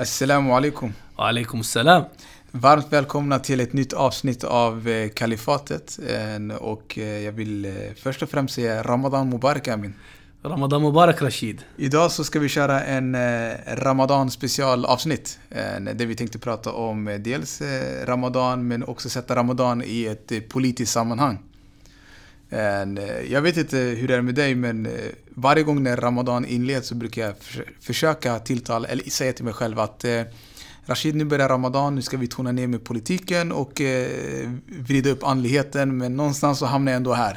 Assalamu alaikum. Alaikum salam. Varmt välkomna till ett nytt avsnitt av eh, Kalifatet. Eh, Och eh, jag vill först och främst säga Ramadan Mubarak Amin. Ramadan Mubarak Rashid. Idag så ska vi köra en Ramadan specialavsnitt. Där vi tänkte prata om dels Ramadan men också sätta Ramadan i ett politiskt sammanhang. En, eh, Jag vet inte hur det är med dig men eh, varje gång när Ramadan inleds så brukar jag förs- försöka tilltala, eller säga till mig själv att eh, Rashid, nu börjar Ramadan, nu ska vi tona ner med politiken och eh, vrida upp andligheten men någonstans så hamnar jag ändå här.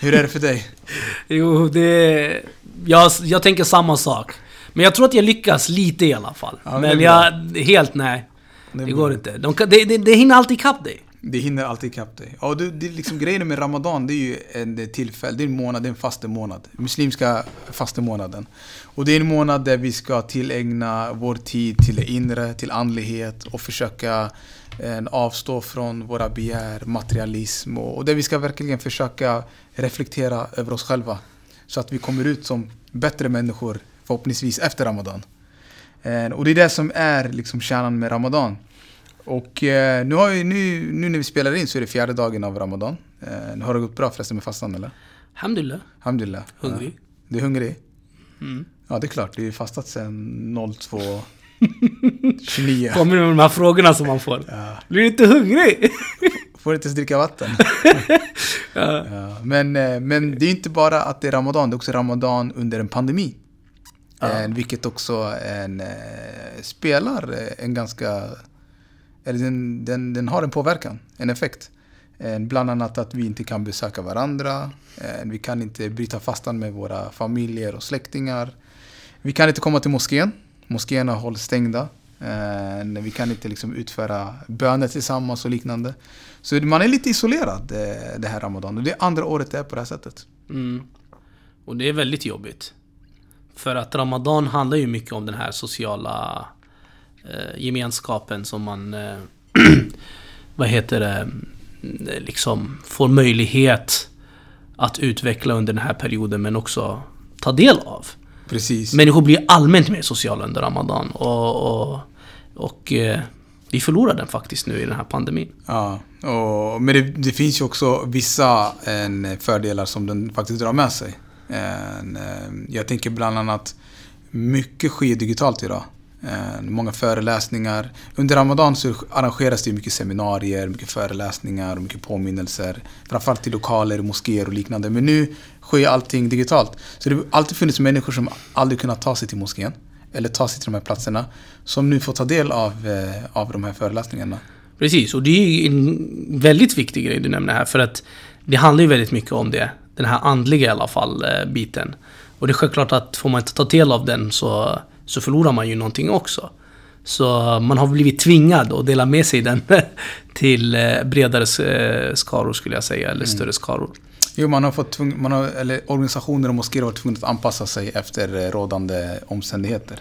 Hur är det för dig? Jo, det... Jag, jag tänker samma sak. Men jag tror att jag lyckas lite i alla fall. Ja, men jag... Helt nej. Det Det går inte. De, det, det, det hinner alltid ikapp dig. Det hinner alltid ikapp dig. Ja, det, det är liksom grejen med Ramadan, det är ju en tillfälle, det är en månad, det är en fastemånad. Muslimska fastemånaden. Och det är en månad där vi ska tillägna vår tid till det inre, till andlighet och försöka en, avstå från våra begär, materialism och, och där vi ska verkligen försöka reflektera över oss själva. Så att vi kommer ut som bättre människor förhoppningsvis efter Ramadan. En, Och det är det som är liksom kärnan med Ramadan. Och eh, nu, har vi, nu, nu när vi spelar in så är det fjärde dagen av Ramadan. Eh, har det gått bra förresten med fastan eller? Alhamdulillah. Alhamdulillah. Hungrig. Ja. Du är hungrig? Mm. Ja, det är klart. Du har fastat sedan 02... 29. Kommer med de här frågorna som man får. Ja. Blir du inte hungrig? Får inte ens dricka vatten. ja. Ja. Men, eh, men det är inte bara att det är Ramadan, det är också Ramadan under en pandemi. Ja. Eh, vilket också en, eh, spelar en ganska... Eller den, den, den har en påverkan, en effekt. Eh, bland annat att vi inte kan besöka varandra. Eh, vi kan inte bryta fastan med våra familjer och släktingar. Vi kan inte komma till moskén. Moskéerna hålls stängda. Eh, vi kan inte liksom utföra böner tillsammans och liknande. Så man är lite isolerad det här Ramadan. Och det är andra året det är på det här sättet. Mm. Och det är väldigt jobbigt. För att Ramadan handlar ju mycket om den här sociala gemenskapen som man... Eh, vad heter det? mm, Liksom får möjlighet att utveckla under den här perioden men också ta del av. Precis. Människor blir allmänt mer sociala under Ramadan och... och, och eh, vi förlorar den faktiskt nu i den här pandemin. Ja, och, men det, det finns ju också vissa en, fördelar som den faktiskt drar med sig. En, eh, jag tänker bland annat, mycket sker digitalt idag. Eh, många föreläsningar. Under Ramadan så arrangeras det ju mycket seminarier, mycket föreläsningar och mycket påminnelser. Framförallt i lokaler, moskéer och liknande. Men nu sker allting digitalt. Så det har alltid funnits människor som aldrig kunnat ta sig till moskén. Eller ta sig till de här platserna. Som nu får ta del av, eh, av de här föreläsningarna. Precis, och det är en väldigt viktig grej du nämner här för att det handlar ju väldigt mycket om det. Den här andliga i alla fall, eh, biten. Och det är självklart att får man inte ta del av den så, så förlorar man ju någonting också. Så man har blivit tvingad att dela med sig den till eh, bredare eh, skaror skulle jag säga, eller större skaror. Jo, man har fått tvung, man har, eller organisationer och moskéer har varit tvungna att anpassa sig efter eh, rådande omständigheter.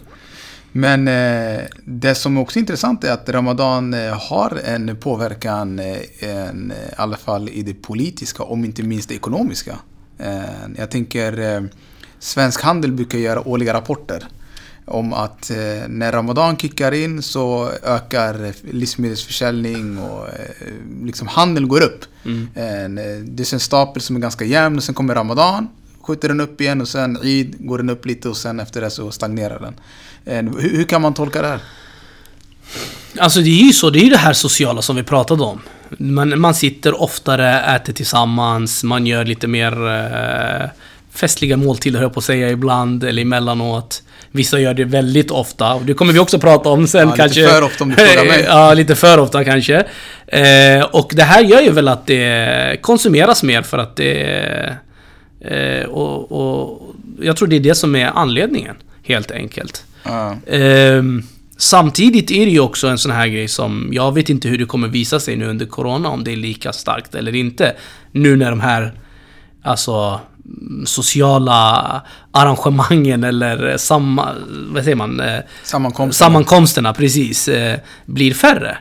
Men eh, det som också är intressant är att Ramadan eh, har en påverkan, eh, en, eh, i alla fall i det politiska, om inte minst det ekonomiska. Eh, jag tänker, eh, Svensk Handel brukar göra årliga rapporter om att eh, när Ramadan kickar in så ökar livsmedelsförsäljning och eh, liksom handeln går upp. En, eh, det är en stapel som är ganska jämn och sen kommer Ramadan, skjuter den upp igen och sen Eid går den upp lite och sen efter det så stagnerar den. En, hur, hur kan man tolka det här? Alltså det är ju så, det är ju det här sociala som vi pratade om. Man, man sitter oftare, äter tillsammans, man gör lite mer eh, festliga måltider höll på att säga ibland, eller emellanåt. Vissa gör det väldigt ofta, och det kommer vi också prata om sen Ja, lite kanske. för ofta om du frågar mig. ja, lite för ofta kanske. Eh, och det här gör ju väl att det konsumeras mer för att det... Eh, och, och jag tror det är det som är anledningen, helt enkelt. Ja. Ehm, samtidigt är det ju också en sån här grej som, jag vet inte hur det kommer visa sig nu under Corona, om det är lika starkt eller inte. Nu när de här, alltså sociala arrangemangen eller samma, vad säger man? Eh, Sammankomst. sammankomsterna, precis, eh, blir färre.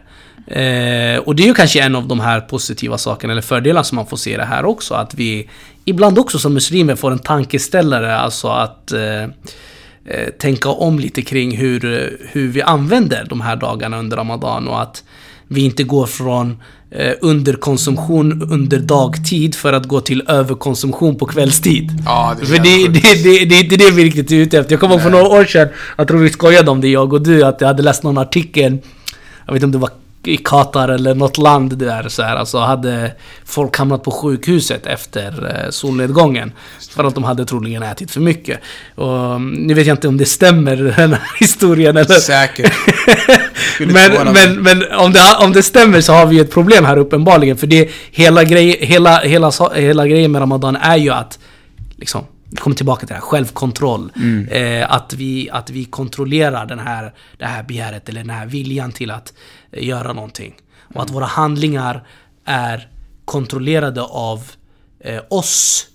Eh, och det är ju kanske en av de här positiva sakerna, eller fördelarna som man får se det här också. Att vi ibland också som muslimer får en tankeställare, alltså att eh, tänka om lite kring hur, hur vi använder de här dagarna under Ramadan och att vi inte går från eh, underkonsumtion under dagtid för att gå till överkonsumtion på kvällstid. Ja, det För det, det, det, det är inte det vi riktigt är ute efter. Jag kommer ihåg för några år sedan, jag tror vi skojade om det jag och du, att jag hade läst någon artikel, jag vet inte om det var i Qatar eller något land där så här, alltså hade folk hamnat på sjukhuset efter eh, solnedgången. För att de hade troligen ätit för mycket. Och mm, nu vet jag inte om det stämmer den här historien eller... Säkert. Men, men, men om, det, om det stämmer så har vi ett problem här uppenbarligen. För det, hela, grej, hela, hela, hela grejen med Ramadan är ju att liksom, vi kommer tillbaka till det här, självkontroll. Eh, att, vi, att vi kontrollerar den här, det här begäret eller den här viljan till att eh, göra någonting. Och att våra handlingar är kontrollerade av eh, oss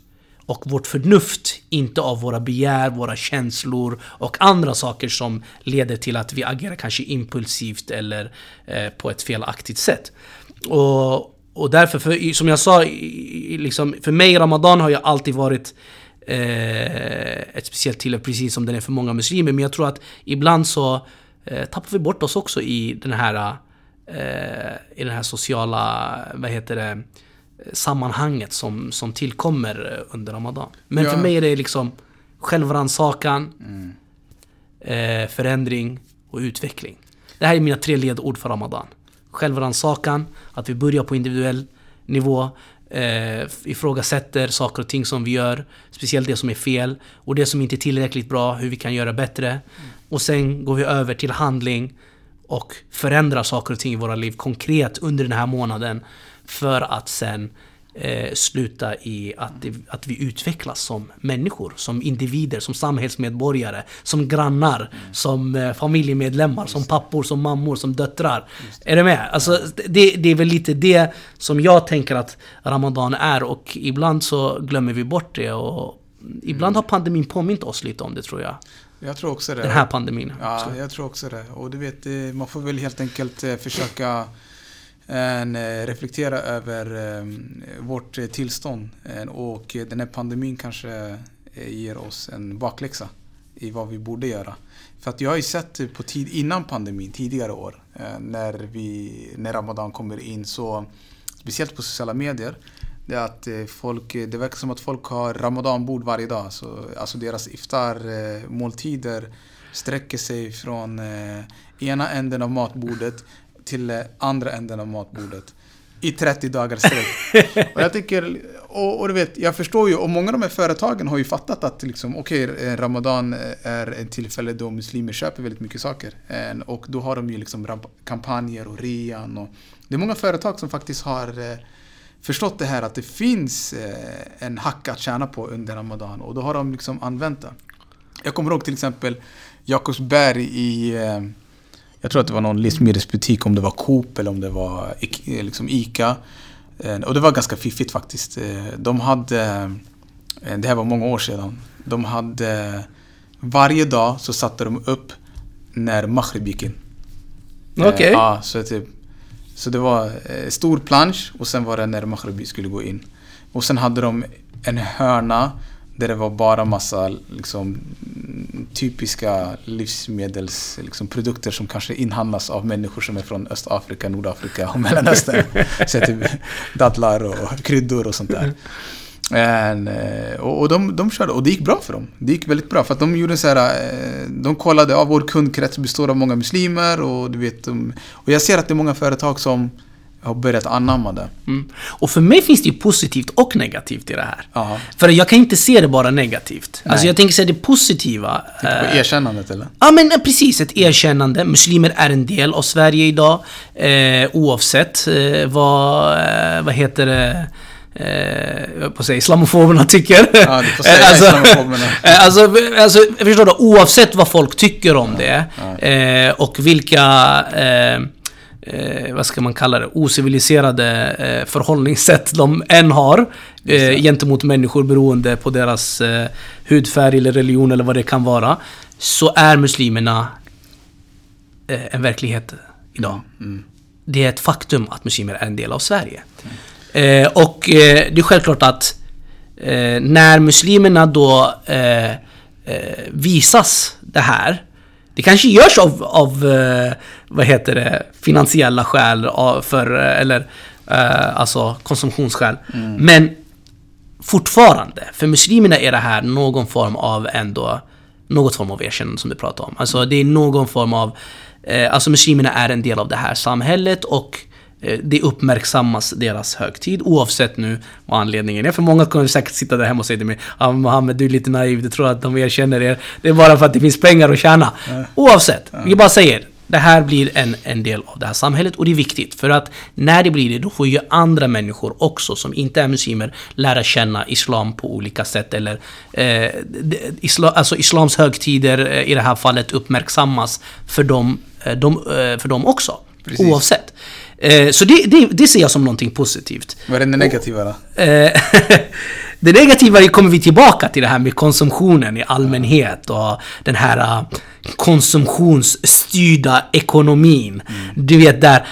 och vårt förnuft, inte av våra begär, våra känslor och andra saker som leder till att vi agerar kanske impulsivt eller eh, på ett felaktigt sätt. Och, och därför, för, som jag sa, liksom, för mig Ramadan har ju alltid varit eh, ett speciellt tillfälle, precis som den är för många muslimer. Men jag tror att ibland så eh, tappar vi bort oss också i den här eh, i den här sociala, vad heter det, sammanhanget som, som tillkommer eh, under Ramadan. Men Ja. för mig är det liksom självrannsakan, eh, förändring och utveckling. Det här är mina tre ledord för Ramadan. Självrannsakan, att vi börjar på individuell nivå, eh, ifrågasätter saker och ting som vi gör, speciellt det som är fel och det som inte är tillräckligt bra, hur vi kan göra bättre. Och sen går vi över till handling och förändrar saker och ting i våra liv konkret under den här månaden för att sen eh, sluta i att, att vi utvecklas som människor, som individer, som samhällsmedborgare, som grannar, som eh, familjemedlemmar, som pappor, som mammor, som döttrar. Är du med? Alltså, det, det är väl lite det som jag tänker att Ramadan är och ibland så glömmer vi bort det och ibland har pandemin påmint oss lite om det tror jag. Jag tror också det. Den här pandemin. Ja, jag tror också det. Och du vet, eh, man får väl helt enkelt eh, försöka en, eh, reflektera över eh, vårt eh, tillstånd. Eh, och den här pandemin kanske ger oss en bakläxa i vad vi borde göra. För att jag har ju sett på tid innan pandemin, tidigare år, när, vi, när Ramadan kommer in, så speciellt på sociala medier, det är att folk, det verkar som att folk har ramadanbord varje dag. Så, alltså deras iftar-måltider sträcker sig från ena änden av matbordet till eh, andra änden av matbordet. I 30 dagar sträck. och jag tycker, och, och du vet, jag förstår ju, och många av de här företagen har ju fattat att liksom, okej, eh, Ramadan är ett tillfälle då muslimer köper väldigt mycket saker. Eh, Och då har de ju liksom kampanjer och rean och det är många företag som faktiskt har eh, förstått det här att det finns eh, en hack att tjäna på under Ramadan och då har de liksom använt det. Jag kommer ihåg till exempel Jakobsberg i, eh, jag tror att det var någon livsmedelsbutik, om det var Coop eller om det var Ik- liksom Ica. Eh, Och det var ganska fiffigt faktiskt. Eh, De hade, eh, det här var många år sedan, de hade varje dag så satte de upp när Maghrib gick in. Okej. Ja, så, typ, så det var stor plansch och sen var det när Maghrib skulle gå in. Och sen hade de en hörna där det var bara massa liksom, typiska livsmedelsprodukter liksom, produkter som kanske inhandlas av människor som är från Östafrika, Nordafrika och Mellanöstern. så typ dadlar och kryddor och sånt där. En, eh, och de, de körde, och det gick bra för dem. Det gick väldigt bra för att de gjorde så här, eh, de kollade, av vår kundkrets består av många muslimer och du vet, de, och jag ser att det är många företag som har börjat anamma det. Mm. Och för mig finns det ju positivt och negativt i det här. Ja. För jag kan inte se det bara negativt. Alltså Nej. jag tänker säga det positiva. På eh, erkännandet eller? Ja men eh, precis, ett erkännande. Muslimer är en del av Sverige idag. Eh, oavsett eh, vad, eh, vad heter det, eh, på säga islamofoberna tycker. Ja, du får säga alltså, islamofoberna. eh, alltså, alltså, förstår du, oavsett vad folk tycker om det eh, och vilka eh, eh, vad ska man kalla det, ociviliserade eh, förhållningssätt de än har eh, gentemot människor beroende på deras eh, hudfärg eller religion eller vad det kan vara. Så är muslimerna eh, en verklighet idag. Det är ett faktum att muslimer är en del av Sverige. Eh, och eh, det är självklart att när muslimerna då visas det här. Det kanske görs av, av vad heter det, finansiella skäl för, eh, eller eh, alltså konsumtionsskäl. Men fortfarande, för muslimerna är det här någon form av ändå, något form av erkännande som du pratar om. Alltså det är någon form av, eh, alltså muslimerna är en del av det här samhället och eh, det uppmärksammas deras högtid oavsett nu vad anledningen är. För många kommer säkert sitta där hemma och säga till mig ah, Mohammed du är lite naiv, du tror att de erkänner er. Det är bara för att det finns pengar att tjäna. Oavsett, vi bara säger det här blir en, en del av det här samhället och det är viktigt för att när det blir det då får ju andra människor också som inte är muslimer lära känna islam på olika sätt eller eh, isla, alltså islams högtider eh, i det här fallet uppmärksammas för dem, eh, de, eh, för dem också. Precis. Oavsett. Eh, så det, det, det ser jag som någonting positivt. Vad är det negativa då? Det negativa kommer vi tillbaka till det här med konsumtionen i allmänhet och den här uh, konsumtionsstyrda ekonomin. Du vet där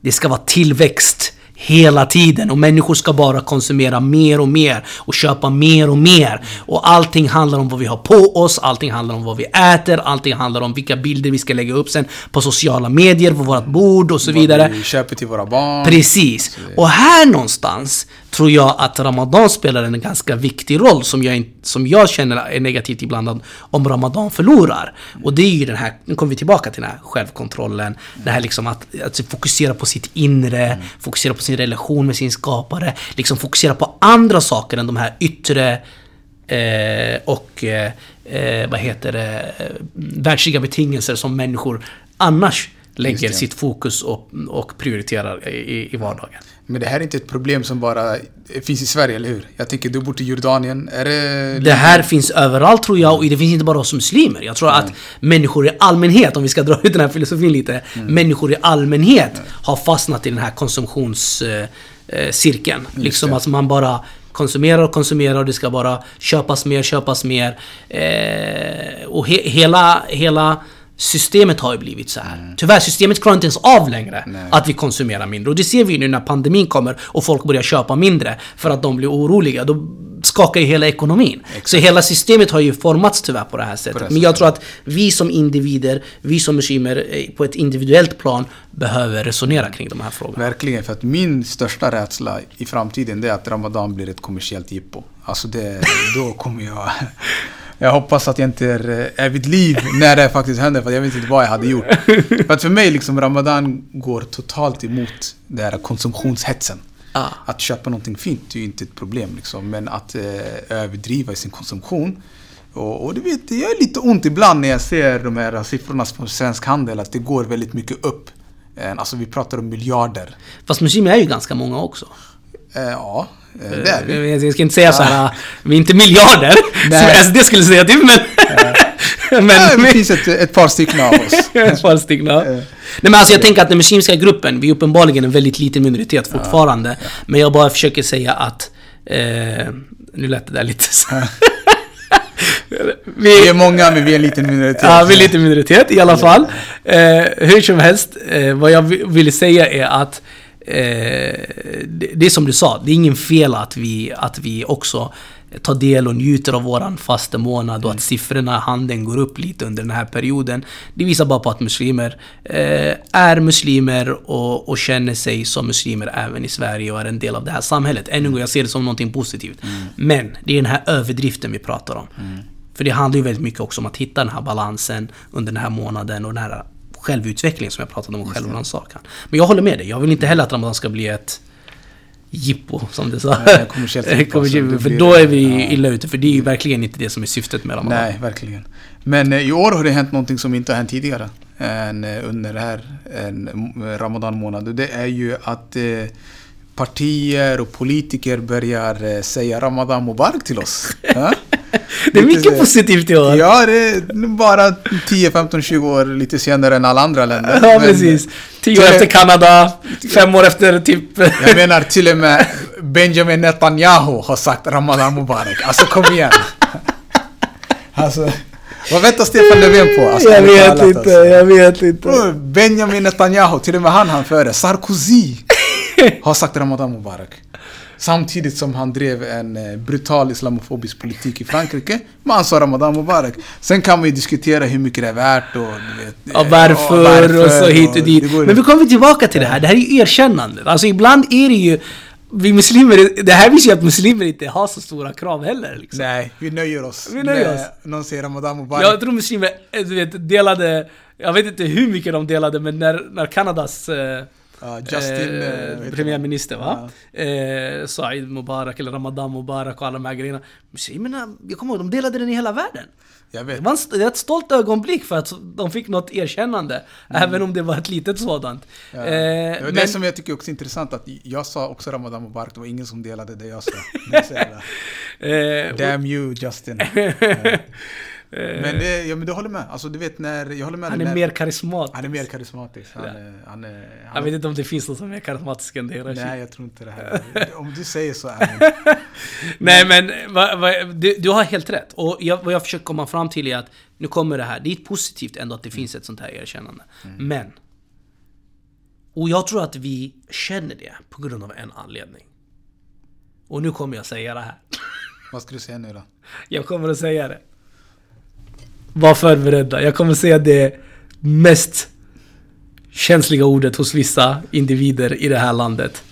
det ska vara tillväxt hela tiden och människor ska bara konsumera mer och mer och köpa mer och mer. Och allting handlar om vad vi har på oss, allting handlar om vad vi äter, allting handlar om vilka bilder vi ska lägga upp sen på sociala medier, på vårt bord och så vidare. Vad vi köper till våra barn. Precis. Och här någonstans tror jag att Ramadan spelar en ganska viktig roll som jag, som jag känner är negativt ibland om- Ramadan förlorar. Och det är ju den här, nu kommer vi tillbaka till den här självkontrollen. Det här liksom att, att fokusera på sitt inre, fokusera på sin relation med sin skapare, liksom fokusera på andra saker än de här yttre eh, och eh, eh, vad heter det, eh, världsliga betingelser som människor annars lägger sitt fokus och, och prioriterar i, i vardagen. Men det här är inte ett problem som bara finns i Sverige, eller hur? Jag tänker, du bor i Jordanien. Är det... Det här finns överallt tror jag och det finns inte bara hos muslimer. Jag tror att människor i allmänhet, om vi ska dra ut den här filosofin lite, människor i allmänhet har fastnat i den här konsumtionscirkeln. Eh, liksom att man bara konsumerar och konsumerar och det ska bara köpas mer, köpas mer. Eh, och he, hela, hela systemet har ju blivit så här. Tyvärr, systemet klarar inte ens av längre Nej. att vi konsumerar mindre. Och det ser vi nu när pandemin kommer och folk börjar köpa mindre för att de blir oroliga. Då skakar ju hela ekonomin. Så hela systemet har ju formats tyvärr på det här sättet. det Men jag tror att vi som individer, vi som muslimer eh, på ett individuellt plan behöver resonera kring de här frågorna. Verkligen, för att min största rädsla i framtiden det är att Ramadan blir ett kommersiellt jippo. Alltså det, då kommer jag... Jag hoppas att jag inte är, är vid liv när det faktiskt händer, för jag vet inte vad jag hade gjort. För att för mig, liksom, Ramadan går totalt emot den här konsumtionshetsen. Ah. Att köpa någonting fint är ju inte ett problem, liksom, men att eh, överdriva i sin konsumtion. Och, och du vet, det gör lite ont ibland när jag ser de här siffrorna på Svensk Handel, att det går väldigt mycket upp. Eh, Alltså vi pratar om miljarder. Fast muslimer är ju ganska många också. Eh, ja, eh, det är vi. Jag ska inte säga så här, vi är inte miljarder, Nej. som SD skulle säga till, men... men Ja, det finns ett, ett par stycken av oss. Ett par stycken, ja. Nej men alltså jag tänker att den muslimska gruppen, vi är uppenbarligen en väldigt liten minoritet fortfarande. Men jag bara försöker säga att... Eh, nu lät det där lite så. Vi är många, men vi är en liten minoritet. Ja, vi är lite minoritet i alla fall. Eh, hur som helst, eh, vad jag vi- ville säga är att eh, det, det är som du sa, det är ingen fel att vi, att vi också tar del och njuter av våran fastemånad och att siffrorna i handeln går upp lite under den här perioden. Det visar bara på att muslimer eh, är muslimer och, och känner sig som muslimer även i Sverige och är en del av det här samhället. Ännu en gång, jag ser det som någonting positivt. Men det är den här överdriften vi pratar om. För det handlar ju väldigt mycket också om att hitta den här balansen under den här månaden och den här självutvecklingen som jag pratade om, självrannsakan. Men jag håller med dig, jag vill inte heller att Ramadan ska bli ett jippo, som du sa. Nej, kommersiellt jippo, Kommersiellt, alltså, för blir- då är vi ja. illa ute, för det är ju verkligen inte det som är syftet med Ramadan. Nej, verkligen. Men eh, i år har det hänt någonting som inte har hänt tidigare. Än, eh, under det här en, Ramadan månad. Det är ju att eh, partier och politiker börjar säga Ramadan Mubarak till oss. Det är mycket positivt i år. Ja, det är bara 10, 15, 20 år lite senare än alla andra länder. Ja, Men- precis. Tio år till- efter Kanada, fem år efter typ... Jag menar till och med Benjamin Netanyahu har sagt Ramadan Mubarak. Alltså kom igen. Alltså, vad väntar Stefan Löfven på? Alltså, jag vet talat, inte, alltså. jag vet inte. Benjamin Netanyahu, till och med han han före. Sarkozy har sagt Ramadan Mubarak. Samtidigt som han drev en eh, brutal islamofobisk politik i Frankrike. Men han sa Ramadan Mubarak. Sen kan man ju diskutera hur mycket det är värt och du vet, Ja, eh, varför, och varför och så hit och dit. går- Men vi kommer tillbaka till det här. Det här är ju erkännandet. Alltså ibland är det ju... Vi muslimer, det här visar ju att muslimer inte har så stora krav heller. Liksom. Nej, vi nöjer oss. Vi nöjer oss. Någon säger Ramadan Mubarak. Jag tror muslimer, eh, du vet, delade... Jag vet inte hur mycket de delade, men när, när Kanadas... Eh, Ja, Justin... eh, eh, premiärminister va? Eh, Said Mubarak eller Ramadan Mubarak och alla de här grejerna. Muslimerna, jag kommer ihåg, de delade den i hela världen. Jag Det vet. var en det var ett stolt ögonblick för att de fick något erkännande. Mm. Även om det var ett litet sådant. Ja. Eh, det var men- det som jag tycker också är intressant, att jag sa också Ramadan Mubarak, det var ingen som delade det jag sa. Det eh, Damn you Justin. Ja. Men, det, ja, men du håller med. Alltså du vet när, jag håller med han dig är när, mer karismatisk. Han är mer karismatisk. Han, Ja. han, han, Jag vet inte om det finns någon som är mer karismatisk än det. Rashid. Nej, jag tror inte det här. Om du säger så är det. Nej men va, va, du, du har helt rätt. Och jag, vad jag försöker komma fram till är att nu kommer det här. Det är positivt ändå att det finns ett sånt här erkännande. Men. Och jag tror att vi känner det på grund av en anledning. Och nu kommer jag säga det här. Vad ska du säga nu då? Jag kommer att säga det. Var förberedda. Jag kommer att säga det mest känsliga ordet hos vissa individer i det här landet.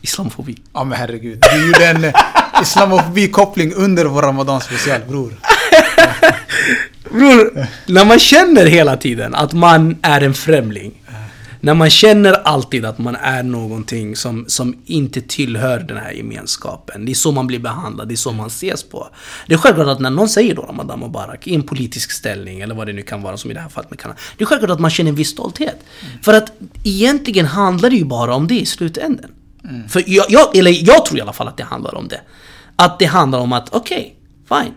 Islamofobi. Ja men herregud. Du gjorde en eh, islamofobi-koppling under vår Ramadan special bror. Bror, när man känner hela tiden att man är en främling. När man känner alltid att man är någonting som, som inte tillhör den här gemenskapen. Det är så man blir behandlad, det är så man ses på. Det är självklart att när någon säger då Ramadan Mubarak i en politisk ställning, eller vad det nu kan vara, som i det här fallet med Kanada. Det är självklart att man känner en viss stolthet. För att egentligen handlar det ju bara om det i slutändan. För jag, jag, eller jag tror i alla fall att det handlar om det. Att det handlar om att, okej, fine.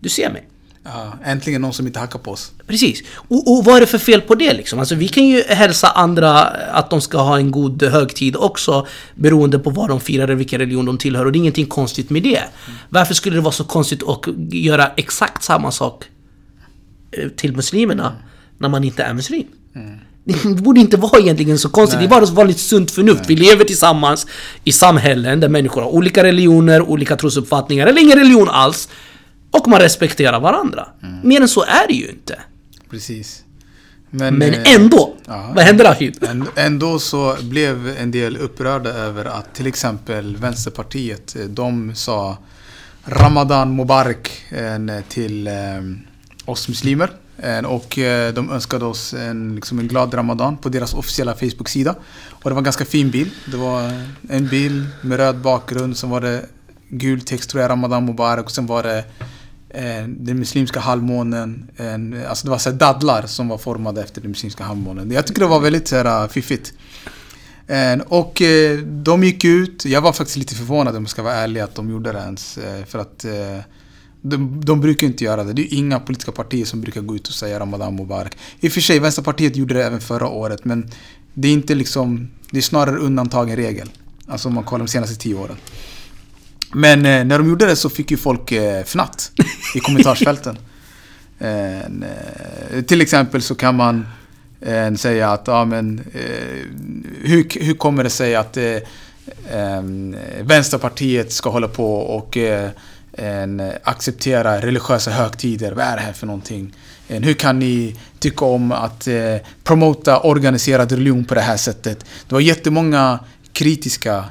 Du ser mig. Ja, äntligen någon som inte hackar på oss. Precis. Och, och vad är det för fel på det liksom? Alltså vi kan ju hälsa andra att de ska ha en god högtid också beroende på vad de firar eller vilken religion de tillhör och det är ingenting konstigt med det. Varför skulle det vara så konstigt att göra exakt samma sak eh, till muslimerna när man inte är muslim? Det borde inte vara egentligen så konstigt, Nej. det är bara vanligt sunt förnuft. Vi lever tillsammans i samhällen där människor har olika religioner, olika trosuppfattningar eller ingen religion alls. Och man respekterar varandra. Mer än så är det ju inte. Precis. Men, Men eh, ändå! ja. Vad händer Rashid? Än- Ändå så blev en del upprörda över att till exempel Vänsterpartiet, eh, de sa Ramadan Mubarak eh, till oss muslimer. Och de önskade oss en, liksom en glad Ramadan på deras officiella Facebook-sida. Och det var en ganska fin bild. Det var en bild med röd bakgrund, som var det gul text tror jag, Ramadan Mubarak. Och sen var det Eh, den muslimska halvmånen. Alltså det var så dadlar som var formade efter den muslimska halvmånen. Jag tycker det var väldigt så här, eh, fiffigt. Eh, och de gick ut. Jag var faktiskt lite förvånad om jag ska vara ärlig att de gjorde det ens. För att de, de brukar inte göra det. Det är inga politiska partier som brukar gå ut och säga Ramadan Mubarak. I och för sig, Vänsterpartiet gjorde det även förra året. Men det är inte liksom... Det är snarare undantag än regel. Alltså om man kollar de senaste tio åren. Men eh, när de gjorde det så fick ju folk eh, fnatt i kommentarsfälten. Eh, eh, till exempel så kan man eh, säga att, ja men, eh, hur, hur kommer det sig att eh, Vänsterpartiet ska hålla på och en, acceptera religiösa högtider? Vad är det här för någonting? Eh, hur kan ni tycka om att eh, promota organiserad religion på det här sättet? Det var jättemånga kritiska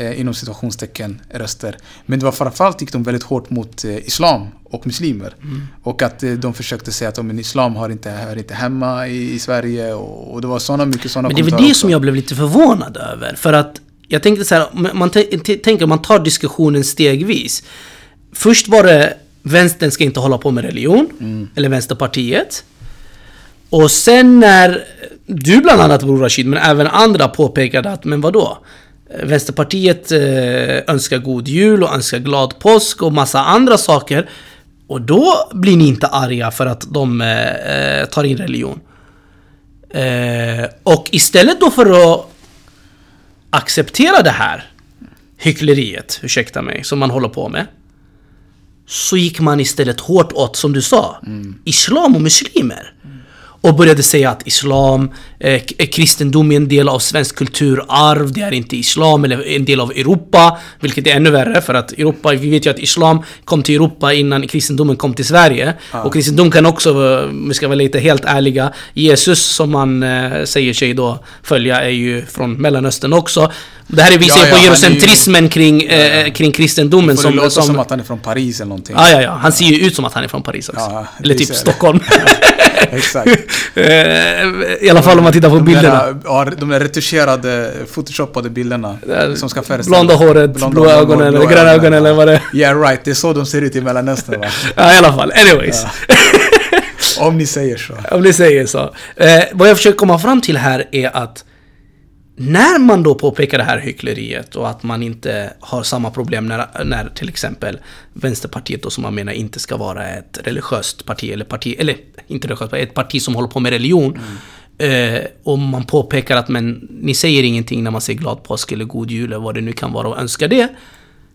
eh, inom situationstecken röster. Men det var framförallt gick de väldigt hårt mot eh, islam och muslimer. Och att eh, de försökte säga att ja, men islam har inte, hör inte hemma i, i Sverige och, och det var såna mycket sådana Men det väl det som jag blev lite förvånad över. För att jag tänkte så här, man- tänker man tar diskussionen stegvis. Först var det vänstern ska inte hålla på med religion, eller Vänsterpartiet. Och sen när du bland annat Bror Rashid, men även andra påpekade att men vadå? Vänsterpartiet eh, önskar god jul och önskar glad påsk och massa andra saker. Och då blir ni inte arga för att de eh, eh, tar in religion. Och istället då för att acceptera det här hyckleriet, ursäkta mig, som man håller på med. Så gick man istället hårt åt, som du sa, islam och muslimer. Och började säga att islam, eh, k- kristendom är en del av svensk kulturarv, det är inte islam eller en del av Europa, vilket är ännu värre för att Europa, vi vet ju att islam kom till Europa innan kristendomen kom till Sverige. Och kristendom kan också, eh, om vi ska vara lite helt ärliga, Jesus som man eh, säger sig då följa är ju från Mellanöstern också. Det här är visar Ja, ju ja, på är ju- kring, eh, kring kristendomen Får det som... låta som, som att han är från Paris eller någonting. Ja, ja, ja. Han ser ju ut som att han är från Paris också. Ja, Eller typ ser. Stockholm. Exakt. Eh, I alla fall om man tittar på De bilderna. där, ja, de där retuscherade, photoshoppade bilderna. Som ska föreställa... Blonda håret, Blonda hår, ögonen, eller gröna ögonen eller vad det är. Yeah right, det är så de ser ut i Mellanöstern va? Ja, i alla fall. Anyways. Om ni säger så. Om ni säger så. Eh, vad jag försöker komma fram till här är att när man då påpekar det här hyckleriet och att man inte har samma problem när, när till exempel Vänsterpartiet då som man menar inte ska vara ett religiöst parti eller parti, eller inte religiöst parti, ett parti som håller på med religion. Eh, och man påpekar att men ni säger ingenting när man säger glad påsk eller god jul eller vad det nu kan vara och önskar det.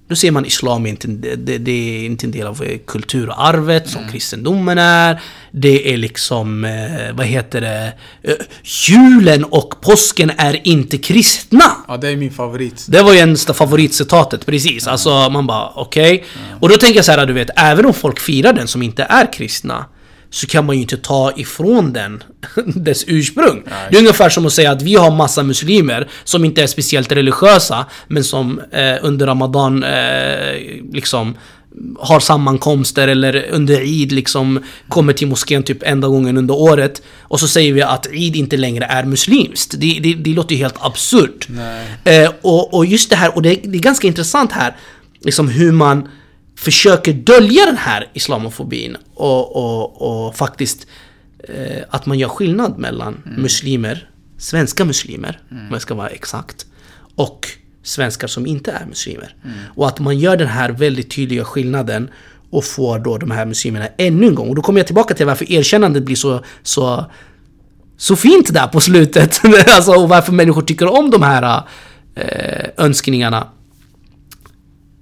Då ser man islam inte, det, det, är inte en del av eh, kulturarvet som kristendomen är. Det är liksom, eh, vad heter det, eh, julen och påsken är inte kristna. Ja, det är min favorit. Det var ju en sta- favoritcitatet, precis. Alltså man bara okej. Och då tänker jag så här, du vet, även om folk firar den som inte är kristna så kan man ju inte ta ifrån den dess ursprung. Det är ungefär som att säga att vi har massa muslimer som inte är speciellt religiösa men som eh, under Ramadan eh, liksom har sammankomster eller under Eid liksom kommer till moskén typ enda gången under året och så säger vi att Eid inte längre är muslimskt. Det, det, det låter ju helt absurt. Eh, och, och just det här, och det, det är ganska intressant här, liksom hur man försöker dölja den här islamofobin och, och, och faktiskt eh, att man gör skillnad mellan muslimer, svenska muslimer, om jag ska vara exakt, och svenskar som inte är muslimer. Och att man gör den här väldigt tydliga skillnaden och får då de här muslimerna ännu en gång. Och då kommer jag tillbaka till varför erkännandet blir så, så, så fint där på slutet. alltså, och varför människor tycker om de här eh, önskningarna.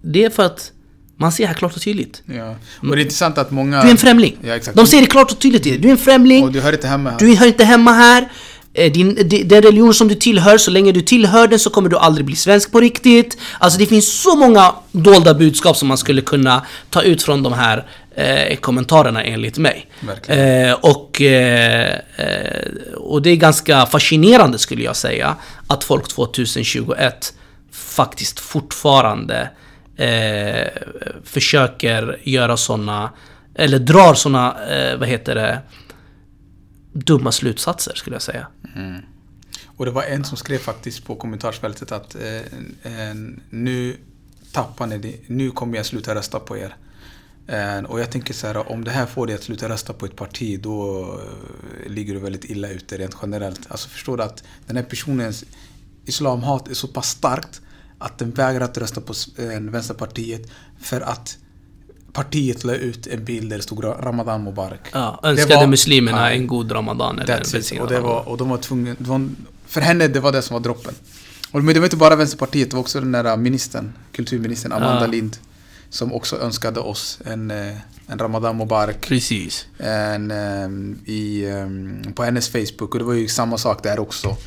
Det är för att man ser här klart och tydligt. Ja. Och det är intressant att många... Du är en främling. Ja, exakt. De ser det klart och tydligt. Du är en främling. Och du hör inte hemma här. Du hör inte hemma här. Eh, Din, di- den religion som du tillhör, så länge du tillhör den så kommer du aldrig bli svensk på riktigt. Alltså det finns så många dolda budskap som man skulle kunna ta ut från de här eh, kommentarerna enligt mig. Eh, och, eh, och det är ganska fascinerande skulle jag säga att folk 2021 faktiskt fortfarande eh, försöker göra såna eller drar såna, eh, vad heter det, dumma slutsatser skulle jag säga. Mm. Och det var en som skrev faktiskt på kommentarsfältet att eh, eh, nu tappar ni det. Nu kommer jag sluta rösta på er. Eh, och jag tänker så här, om det här får dig att sluta rösta på ett parti då eh, ligger du väldigt illa ute rent generellt. Alltså förstår du att den här personens islamhat är så pass starkt att den vägrar att rösta på Vänsterpartiet för att partiet la ut en bild där det stod Ramadan Mubarak. Ja, önskade var- muslimerna en god ramadan eller That's it. Och, det var, och de var tvungna, det var, för henne det var det som var droppen. Och men det var inte bara Vänsterpartiet, det var också den där ministern, kulturministern Amanda Ja. Lind. Som också önskade oss en, eh, en Ramadan Mubarak. Precis. En, ehm, i, ehm, på hennes Facebook och det var ju samma sak där också.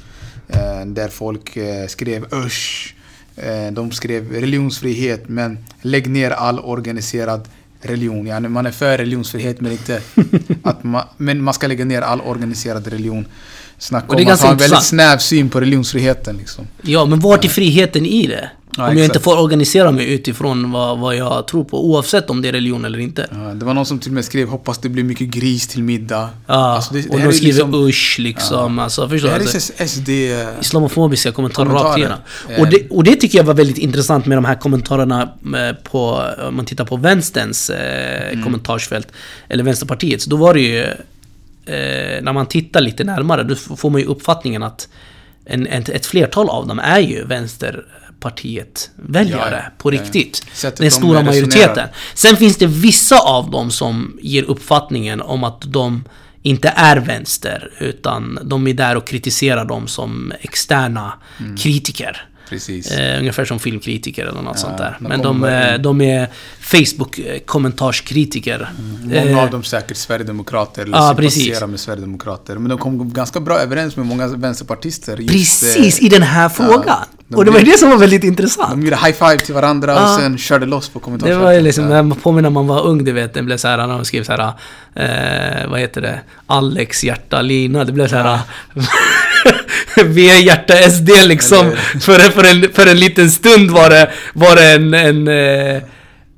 Eh, där folk eh, skrev usch. Eh, de skrev religionsfrihet men lägg ner all organiserad religion. Ja, man är för religionsfrihet men inte att man, men man ska lägga ner all organiserad religion. Snacka om att ha en väldigt snäv syn på religionsfriheten liksom. Ja, men vart är friheten i det? Ja, om jag inte får organisera mig utifrån vad, vad jag tror på, oavsett om det är religion eller inte. Ja, det var någon som till och med skrev hoppas det blir mycket gris till middag. Ja, Alltså, det- det och de skriver liksom- usch liksom. Alltså, förstår Det här du? är Alltså, SD... islamofobiska kommentarer, rakt igenom. Eh. Och det, och det tycker jag var väldigt intressant med de här kommentarerna eh, på, om man tittar på vänsterns eh, Mm. kommentarsfält, eller Vänsterpartiets, då var det ju, eh, när man tittar lite närmare, då får man ju uppfattningen att en, ett, ett flertal av dem är ju Vänsterpartiet väljare Ja, ja. på Ja. riktigt. Sättet Den de stora resonerar. majoriteten. Sen finns det vissa av dem som ger uppfattningen om att de inte är vänster, utan de är där och kritiserar dem som externa kritiker. Precis. Eh, ungefär som filmkritiker eller något Ja, sånt där. de Men de, kommer- eh, de är Facebook-kommentarskritiker. Många Eh, av dem säkert sverigedemokrater eller Ja, sympatiserar med sverigedemokrater. Men de kom ganska bra överens med många vänsterpartister. just, Precis, eh, i den här frågan. de och det var blir- det som var väldigt intressant. De gjorde high five till varandra Ja. och sen körde loss på Det kommentarsfältet. var ju liksom, Ja. man påminner när man var ung, du vet, det blev så här när de skrev så här, eh, vad heter det, Alex hjärta Lina, det blev så här V hjärta SD liksom. För, för, en, för en liten stund var det, var det en, en, eh,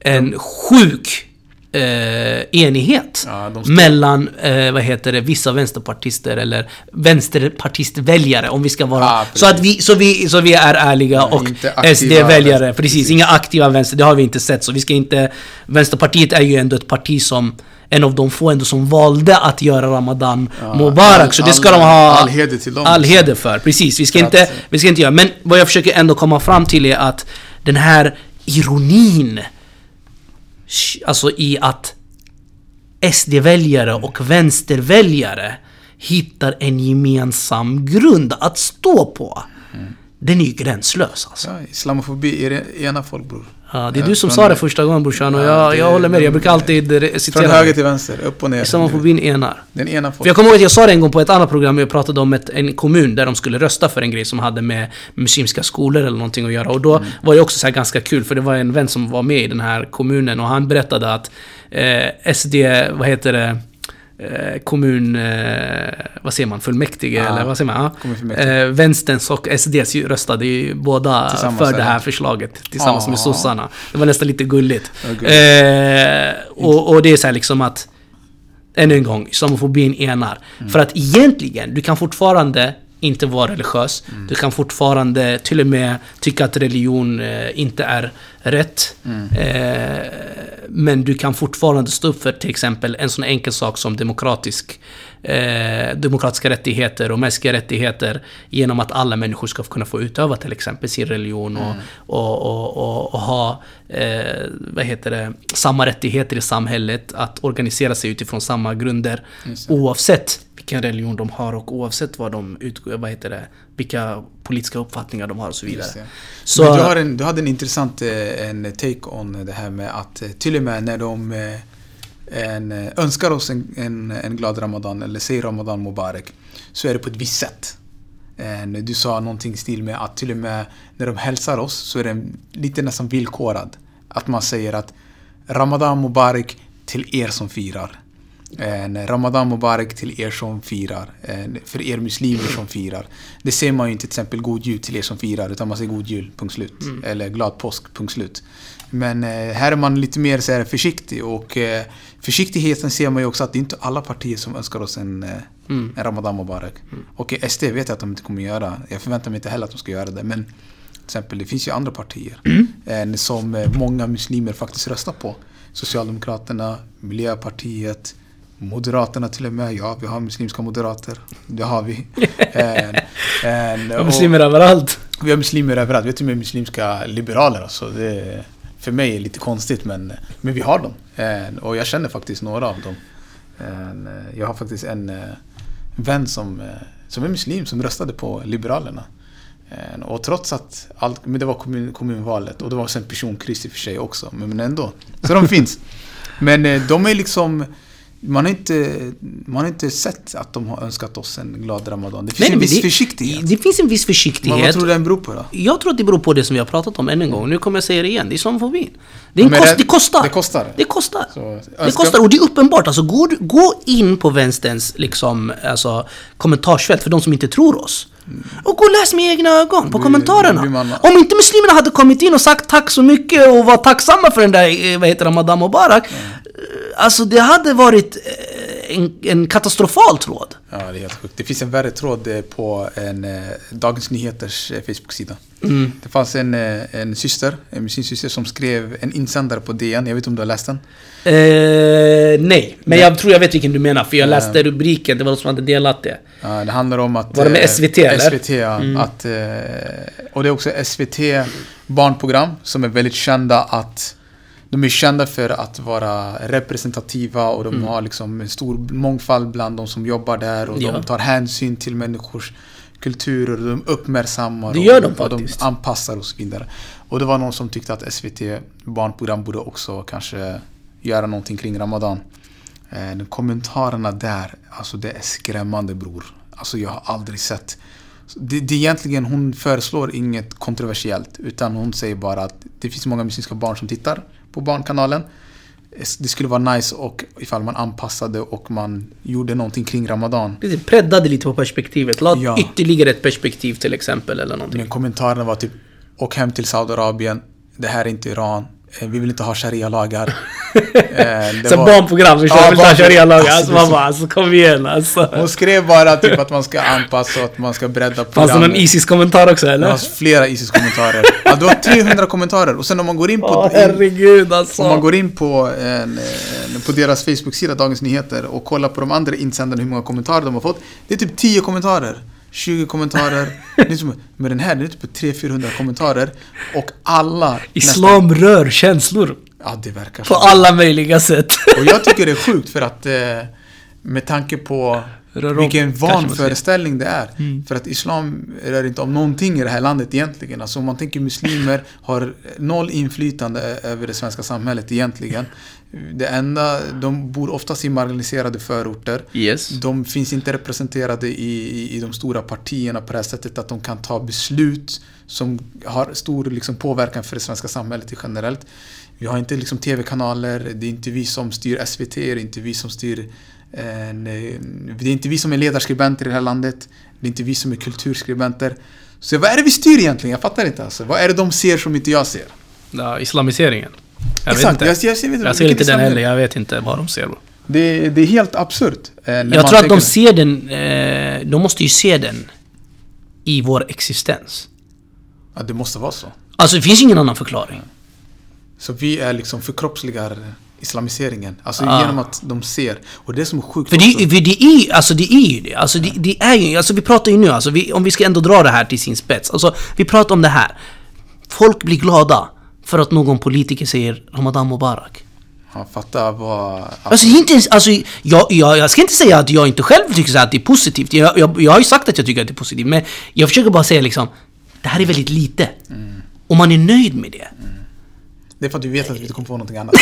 en sjuk eh, enighet Ja, mellan, eh, vad heter det, vissa vänsterpartister eller vänsterpartistväljare om vi ska vara... Ja, så, att vi, så, vi, så vi är ärliga och SD-väljare, precis. precis. Inga aktiva vänster, det har vi inte sett. Så vi ska inte... Vänsterpartiet är ju ändå ett parti som... En av de få ändå som valde att göra Ramadan Ja, Mubarak. all- Så det ska all- de ha... all heder till dem. All heder för, precis. Vi ska, inte, vi ska inte göra... Men vad jag försöker ändå komma fram till är att den här ironin... Alltså i att SD-väljare och vänsterväljare hittar en gemensam grund att stå på. Den är ju gränslös alltså. Ja, islamofobi är ena folk bror. Ja, det är Ja, du som sa det första gången brorsan och Ja, jag, jag håller med dig. Jag brukar alltid citera Från höger till vänster, upp och ner. Islamofobin enar. Den ena För folk. jag kommer ihåg att jag sa det en gång på ett annat program, jag pratade om ett, en kommun där de skulle rösta för en grej som hade med muslimska skolor eller någonting att göra. Och då Mm. var det också så ganska kul, för det var en vän som var med i den här kommunen och han berättade att eh, SD, vad heter det, kommun, eh, vad säger man, fullmäktige Ja, eller vad säger man? Ja. Eh, Vänsterns och SDs röstade ju båda för det här förslaget tillsammans Ja. med sossarna. Det var nästan lite gulligt. Eh, och, och det är så här liksom att än en gång, islamofobin enar. Mm. För att egentligen, du kan fortfarande inte vara religiös. Mm. Du kan fortfarande till och med tycka att religion eh, inte är rätt. Mm. Eh, men du kan fortfarande stå upp för till exempel en sån enkel sak som demokratisk, eh, demokratiska rättigheter och mänskliga rättigheter genom att alla människor ska kunna få utöva till exempel sin religion och, Mm. och, och, och, och ha eh, vad heter det, samma rättigheter i samhället, att organisera sig utifrån samma grunder oavsett vilken religion de har och oavsett vad de utgår, vad heter det, vilka politiska uppfattningar de har och så vidare. Så, Men du, har en, du hade en intressant eh, en take on det här med att eh, till och med när de eh, en, önskar oss en, en, en glad Ramadan eller säger Ramadan Mubarak så är det på ett visst sätt. En, du sa någonting i stil med att till och med när de hälsar oss så är den lite nästan villkorad. Att man säger att Ramadan Mubarak till er som firar. En Ramadan Mubarak till er som firar. En, för er muslimer som firar. Det ser man ju inte till exempel God Jul till er som firar utan man säger God Jul, punkt slut. Eller Glad Påsk, punkt slut. Men eh, här är man lite mer så här, försiktig och eh, försiktigheten ser man ju också att det är inte alla partier som önskar oss en, eh, Mm. en Ramadan Mubarak. Och eh, SD vet jag att de inte kommer göra. Jag förväntar mig inte heller att de ska göra det. Men till exempel, det finns ju andra partier eh, som många muslimer faktiskt röstar på. Socialdemokraterna, Miljöpartiet, Moderaterna till och med. Ja, vi har muslimska moderater. Det har vi. En, en, och muslimer överallt. vi har muslimer överallt. Vi har till och med muslimska liberaler. Alltså. Det, för mig är det lite konstigt men, men vi har dem. En, och jag känner faktiskt några av dem. Jag har faktiskt en vän som, som är muslim som röstade på Liberalerna. Och trots att allt, men det var kommun, kommunvalet och det var sen personkryss i och för sig också. Men, men ändå. Så de finns. Men eh, de är liksom man har, inte, man har inte sett att de har önskat oss en glad Ramadan. Det finns Nej, en men viss det- försiktighet. Det finns en viss försiktighet. vad tror du den beror på då? Jag tror att det beror på det som vi har pratat om än en gång. Nu kommer jag säga det igen. Det är islamofobin. Det, är Men kost, det- det kostar. det kostar. Det kostar. Så, Det kostar och det är uppenbart. Alltså, gå, gå in på vänsterns liksom, alltså, kommentarsfält för de som inte tror oss. Och gå och läs med egna ögon på kommentarerna. Om inte muslimerna hade kommit in och sagt tack så mycket och var tacksamma för den där, eh, vad heter det, Madame Mubarak. eh, Alltså det hade varit eh, en, en katastrofal tråd. Ja, det är helt sjukt. Det finns en värre tråd på en eh, Dagens Nyheters eh, Facebook-sida. Mm. Det fanns en, en syster, en muslimsk syster som skrev en insändare på DN. Jag vet inte om du har läst den? Eh, nej, men jag tror jag vet vilken du menar för jag Ja. läste rubriken, det var någon som hade delat det. Ja, det handlar om att... Var det med eh, SVT, eller? SVT, ja. Mm. Att, eh, och det är också SVT barnprogram som är väldigt kända att... De är kända för att vara representativa och de Mm. har liksom en stor mångfald bland de som jobbar där och Ja. de tar hänsyn till människors kulturer, de uppmärksammar Det gör de och, och de anpassar och så vidare. Och det var någon som tyckte att SVT barnprogram borde också kanske göra någonting kring Ramadan. Eh, kommentarerna där, alltså det är skrämmande bror. Alltså jag har aldrig sett. Det, det är egentligen, hon föreslår inget kontroversiellt. Utan hon säger bara att det finns många muslimska barn som tittar på Barnkanalen. Det skulle vara nice och ifall man anpassade och man gjorde någonting kring Ramadan. Det breddade lite på perspektivet. La Ja. ytterligare ett perspektiv till exempel eller någonting. Men kommentarerna var typ Åk hem till Saudiarabien. Det här är inte Iran. Eh, Vi vill inte ha sharia-lagar. Eh, det Så var- barnprogram som Ja, kör vill ta barnprogram. sharia-lagar. Alltså, Alltså det bara, alltså kom igen alltså. Hon skrev bara typ att man ska anpassa och att man ska bredda Fanns det någon programmet. Isis-kommentar också Det eller? var flera ISIS-kommentarer. Ja, det var 300 kommentarer. Och sen om man går in på... Åh herregud alltså. Om man går in på, en, en, på deras Facebook-sida, Dagens Nyheter, och kollar på de andra insändarna hur många kommentarer de har fått. Det är typ 10 kommentarer. 20 kommentarer. Men den här, det är typ 300-400 kommentarer. Och alla... Islam rör känslor. Nästan, ja, det verkar På så. alla möjliga sätt. Och jag tycker det är sjukt för att eh, med tanke på Rör vilken vanföreställning det är. Mm. För att Islam rör inte om någonting i det här landet egentligen. Alltså om man tänker muslimer har noll inflytande över det svenska samhället egentligen. Det enda, de bor oftast i marginaliserade förorter. Yes. De finns inte representerade i, i, i de stora partierna på det här sättet att de kan ta beslut som har stor liksom, påverkan för det svenska samhället generellt. Vi har inte liksom, TV-kanaler, det är inte vi som styr SVT, det är inte vi som styr en, eh, det är inte vi som är ledarskribenter i det här landet. Det är inte vi som är kulturskribenter. Så vad är det vi styr egentligen? Jag fattar inte alltså. Vad är det de ser som inte jag ser? Ja, islamiseringen. Jag Exakt, vet inte. jag, jag, jag, vet Jag ser inte den heller, jag vet inte vad de ser. Det, det är helt absurt. eh, Jag tror att de ser den, eh, de måste ju se den i vår existens. Ja, det måste vara så. Alltså det finns ingen annan förklaring. Så vi är liksom förkroppsligar islamiseringen. Alltså Ah. genom att de ser. Och det som är sjukt För också- det, för det är alltså det är ju det. Alltså det, det är ju, alltså vi pratar ju nu, alltså vi, om vi ska ändå dra det här till sin spets. Alltså vi pratar om det här. Folk blir glada för att någon politiker säger Ramadan Mubarak. Ja, fatta vad... Alltså inte ens, alltså jag, jag, jag ska inte säga att jag inte själv tycker så att det är positivt. Jag, jag, jag har ju sagt att jag tycker att det är positivt. Men jag försöker bara säga liksom, det här är väldigt lite. Och man är nöjd med det. Det är för att vi vet att vi inte kommer få någonting annat.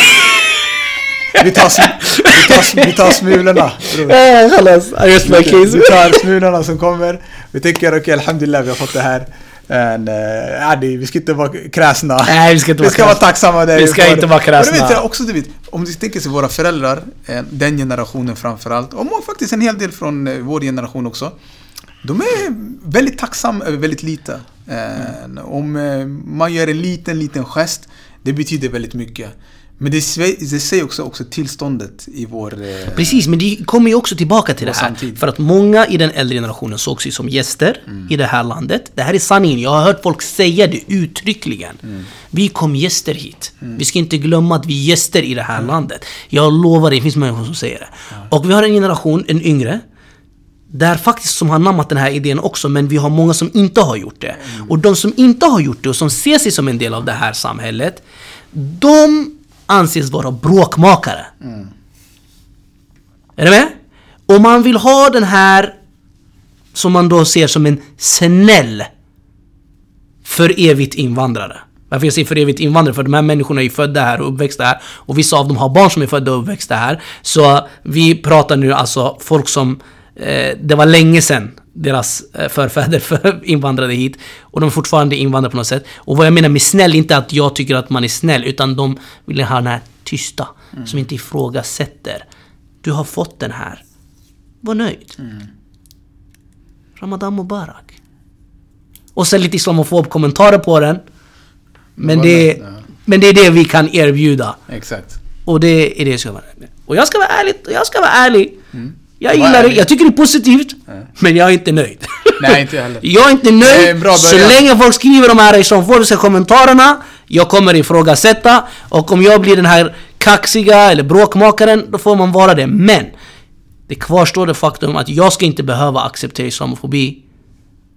vi, tar, sm- vi, tar, vi tar smulorna. bror. I rest my Vi tar smulorna som kommer. Vi tänker okej, alhamdulillah, vi har fått det här. Men, äh, det, vi ska inte vara kräsna. Nej, vi ska inte vi vara ska vara tacksamma där Vi ska får. inte vara kräsna. Och du vet, också, du vet, om du tänker sig våra föräldrar, eh, den generationen framförallt, och faktiskt en hel del från eh, vår generation också. De är väldigt tacksamma över väldigt lite. Eh, Om eh, man gör en liten, liten gest, det betyder väldigt mycket. Men det, det säger också, också tillståndet i vår... eh, Precis, men det kommer ju också tillbaka till det här. samtid. För att många i den äldre generationen såg sig som gäster i det här landet. Det här är sanningen, jag har hört folk säga det uttryckligen. Vi kom gäster hit. Vi ska inte glömma att vi är gäster i det här landet. Jag lovar, det finns människor som säger det. Och vi har en generation, en yngre, där faktiskt som har anammat den här idén också, men vi har många som inte har gjort det. Och de som inte har gjort det och som ser sig som en del av det här samhället, de anses vara bråkmakare. Är du med? Om man vill ha den här som man då ser som en snäll för evigt invandrare. Varför jag säger för evigt invandrare? För de här människorna är ju födda här och uppväxta här. Och vissa av dem har barn som är födda och uppväxta här. Så vi pratar nu alltså folk som... Eh, det var länge sedan deras eh, förfäder för invandrade hit. Och de är fortfarande invandrare på något sätt. Och vad jag menar med snäll, inte att jag tycker att man är snäll. Utan de vill ha den här tysta. Som inte ifrågasätter. Du har fått den här. Var nöjd. Ramadan Mubarak. Och sen lite islamofob kommentarer på den. Men det, nöjd, ja. men det är det vi kan erbjuda. Exakt. Och det är det jag ska vara med. Och jag ska vara ärlig, jag ska vara ärlig. Jag gillar det, jag tycker det är positivt. Men jag är inte nöjd. Nej, inte jag heller. jag är inte är nöjd bra så länge folk skriver de här islamofobiska kommentarerna. Jag kommer ifrågasätta. Och om jag blir den här kaxiga eller bråkmakaren, då får man vara det. Men! Det kvarstår det faktum att jag ska inte behöva acceptera islamofobi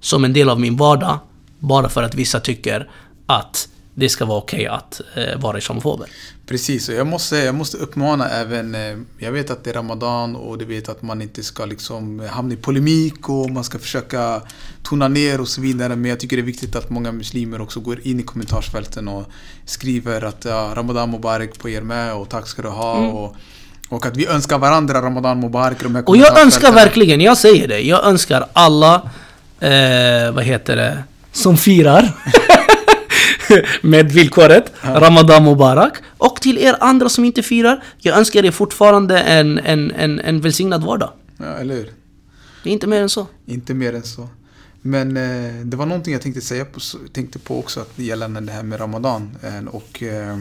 som en del av min vardag. Bara för att vissa tycker att det ska vara okej att eh, vara islamofober. Precis, och jag måste, jag måste uppmana även... eh, Jag vet att det är Ramadan och du vet att man inte ska liksom hamna i polemik och man ska försöka tona ner och så vidare. Men jag tycker det är viktigt att många muslimer också går in i kommentarsfälten och skriver att ja, Ramadan Mubarak på er med och tack ska du ha. Och, och att vi önskar varandra Ramadan Mubarak de här Och jag önskar verkligen, jag säger det, jag önskar alla, eh, vad heter det, som firar med villkoret Ramadan Mubarak. Och till er andra som inte firar, jag önskar er fortfarande en, en, en, en välsignad vardag. Ja, eller hur? Det är inte mer än så. Inte mer än så. Men eh, det var någonting jag tänkte säga på, tänkte på också att gällande det här med Ramadan eh, och eh,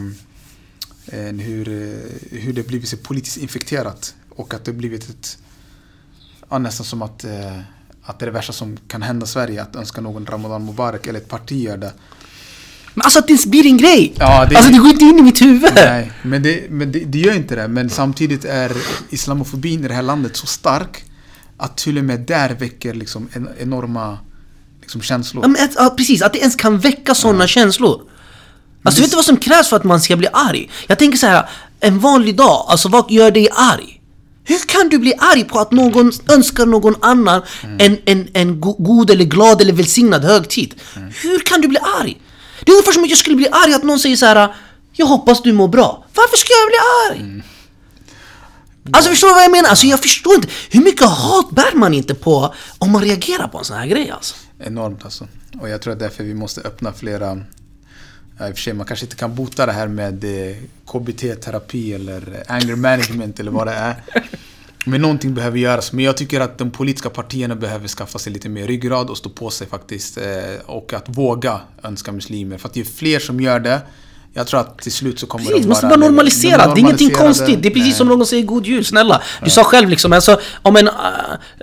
eh, hur, eh, hur det blivit så politiskt infekterat och att det blivit ett ja, nästan som att, eh, att det är det värsta som kan hända Sverige att önska någon Ramadan Mubarak eller ett parti gör det. Men alltså att det ens blir en grej! Ja, det- Alltså det går inte in i mitt huvud! Nej, men, det, men det, det gör inte det. Men samtidigt är islamofobin i det här landet så stark att till och med där väcker liksom en, enorma liksom, känslor. Ja, men, ja, precis, att det ens kan väcka sådana känslor. Alltså vet du vad som krävs för att man ska bli arg? Jag tänker så här, en vanlig dag, alltså vad gör dig arg? Hur kan du bli arg på att någon önskar någon annan en, en, en go- god eller glad eller välsignad högtid? Hur kan du bli arg? Det är ungefär som att jag skulle bli arg att någon säger så här. Jag hoppas du mår bra. Varför ska jag bli arg? Alltså förstår du vad jag menar? Alltså jag förstår inte. Hur mycket hat bär man inte på om man reagerar på en sån här grej alltså? Enormt alltså. Och jag tror att därför vi måste öppna flera... Ja, I och för sig, man kanske inte kan bota det här med eh, KBT-terapi eller anger management eller vad det är. Men någonting behöver göras. Men jag tycker att de politiska partierna behöver skaffa sig lite mer ryggrad och stå på sig faktiskt. eh, Och att våga önska muslimer. För att det är fler som gör det. Jag tror att till slut så kommer Precis, de det måste bara... vara normaliserat. de Det är ingenting konstigt. Det är precis Nej. som någon säger God Jul, snälla. Du sa själv liksom, alltså, om en... äh,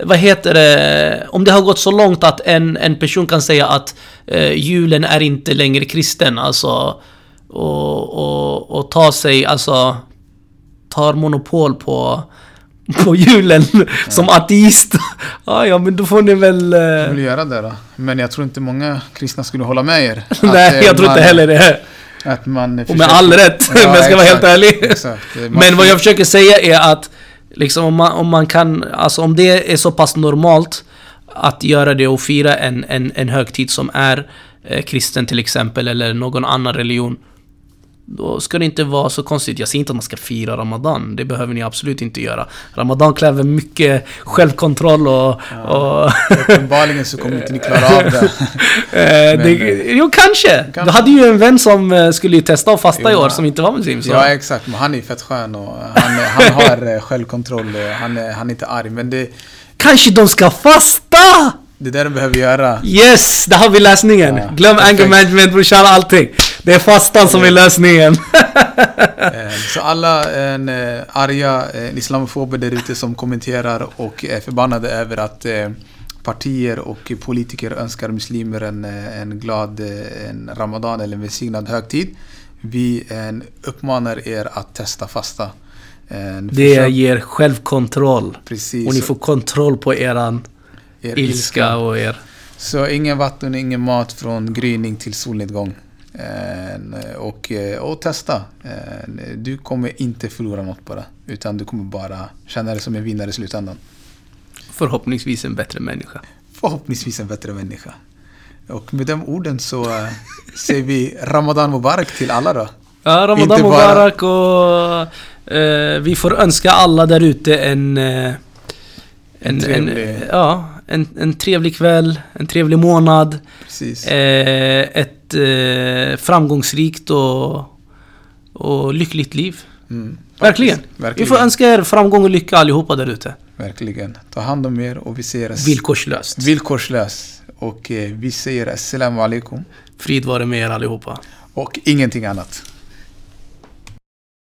vad heter det? Om det har gått så långt att en, en person kan säga att uh, julen är inte längre kristen, alltså... Och, och, och ta sig, alltså... Tar monopol på... På julen som ateist. ah, ja, men då får ni väl... eh, Jag vill göra det då. Men jag tror inte många kristna skulle hålla med er. Nej, eh, jag tror inte heller det. Att man Och med all rätt, om jag ska vara helt ärlig. Exakt. Men vad jag försöker säga är att liksom om man, om man kan, alltså om det är så pass normalt att göra det och fira en, en, en högtid som är eh, kristen till exempel eller någon annan religion. Då ska det inte vara så konstigt. Jag säger inte att man ska fira Ramadan. Det behöver ni absolut inte göra. Ramadan kräver mycket självkontroll och... och Uppenbarligen så kommer inte ni klara av det. eh, det jo, kanske. Kanske. Du hade ju en vän som eh, skulle testa att fasta i Jo, år men- som inte var muslim. Så. Ja, exakt. Men han är fett skön och han, han har eh, självkontroll. och Han är, han är inte arg. Men det, Kanske de ska fasta! det är det de behöver göra. Yes! Där har vi lösningen. Ja, Glöm perfekt. anger management brorsan, allting. Det är fastan som är lösningen. Eh, Så alla en, eh, arga eh, islamofober där ute som kommenterar och är förbannade över att eh, partier och politiker önskar muslimer en, eh, en glad eh, en ramadan eller en välsignad högtid. Vi eh, uppmanar er att testa fasta. Eh, Det försök- ger självkontroll. Precis. Och ni får kontroll på eran er ilska och er... Så ingen vatten, ingen mat från gryning till solnedgång. Eh, och, eh, och testa. Eh, Du kommer inte förlora något på det. Utan du kommer bara känna dig som en vinnare i slutändan. Förhoppningsvis en bättre människa. Förhoppningsvis en bättre människa. Och med de orden så säger vi Ramadan Mubarak till alla då. Ja, Ramadan Inte bara- Mubarak och... Eh, vi får önska alla där ute en... Eh, en, trevlig- en, ja, en, en trevlig kväll, en trevlig månad. Eh, ett eh, framgångsrikt och, och lyckligt liv. Mm, Verkligen. Verkligen. Vi får önska er framgång och lycka allihopa där ute. Verkligen. Ta hand om er och vi ser oss Villkorslöst. villkorslöst. Och eh, vi säger assalamu alaikum. Frid vare med er allihopa. Och ingenting annat.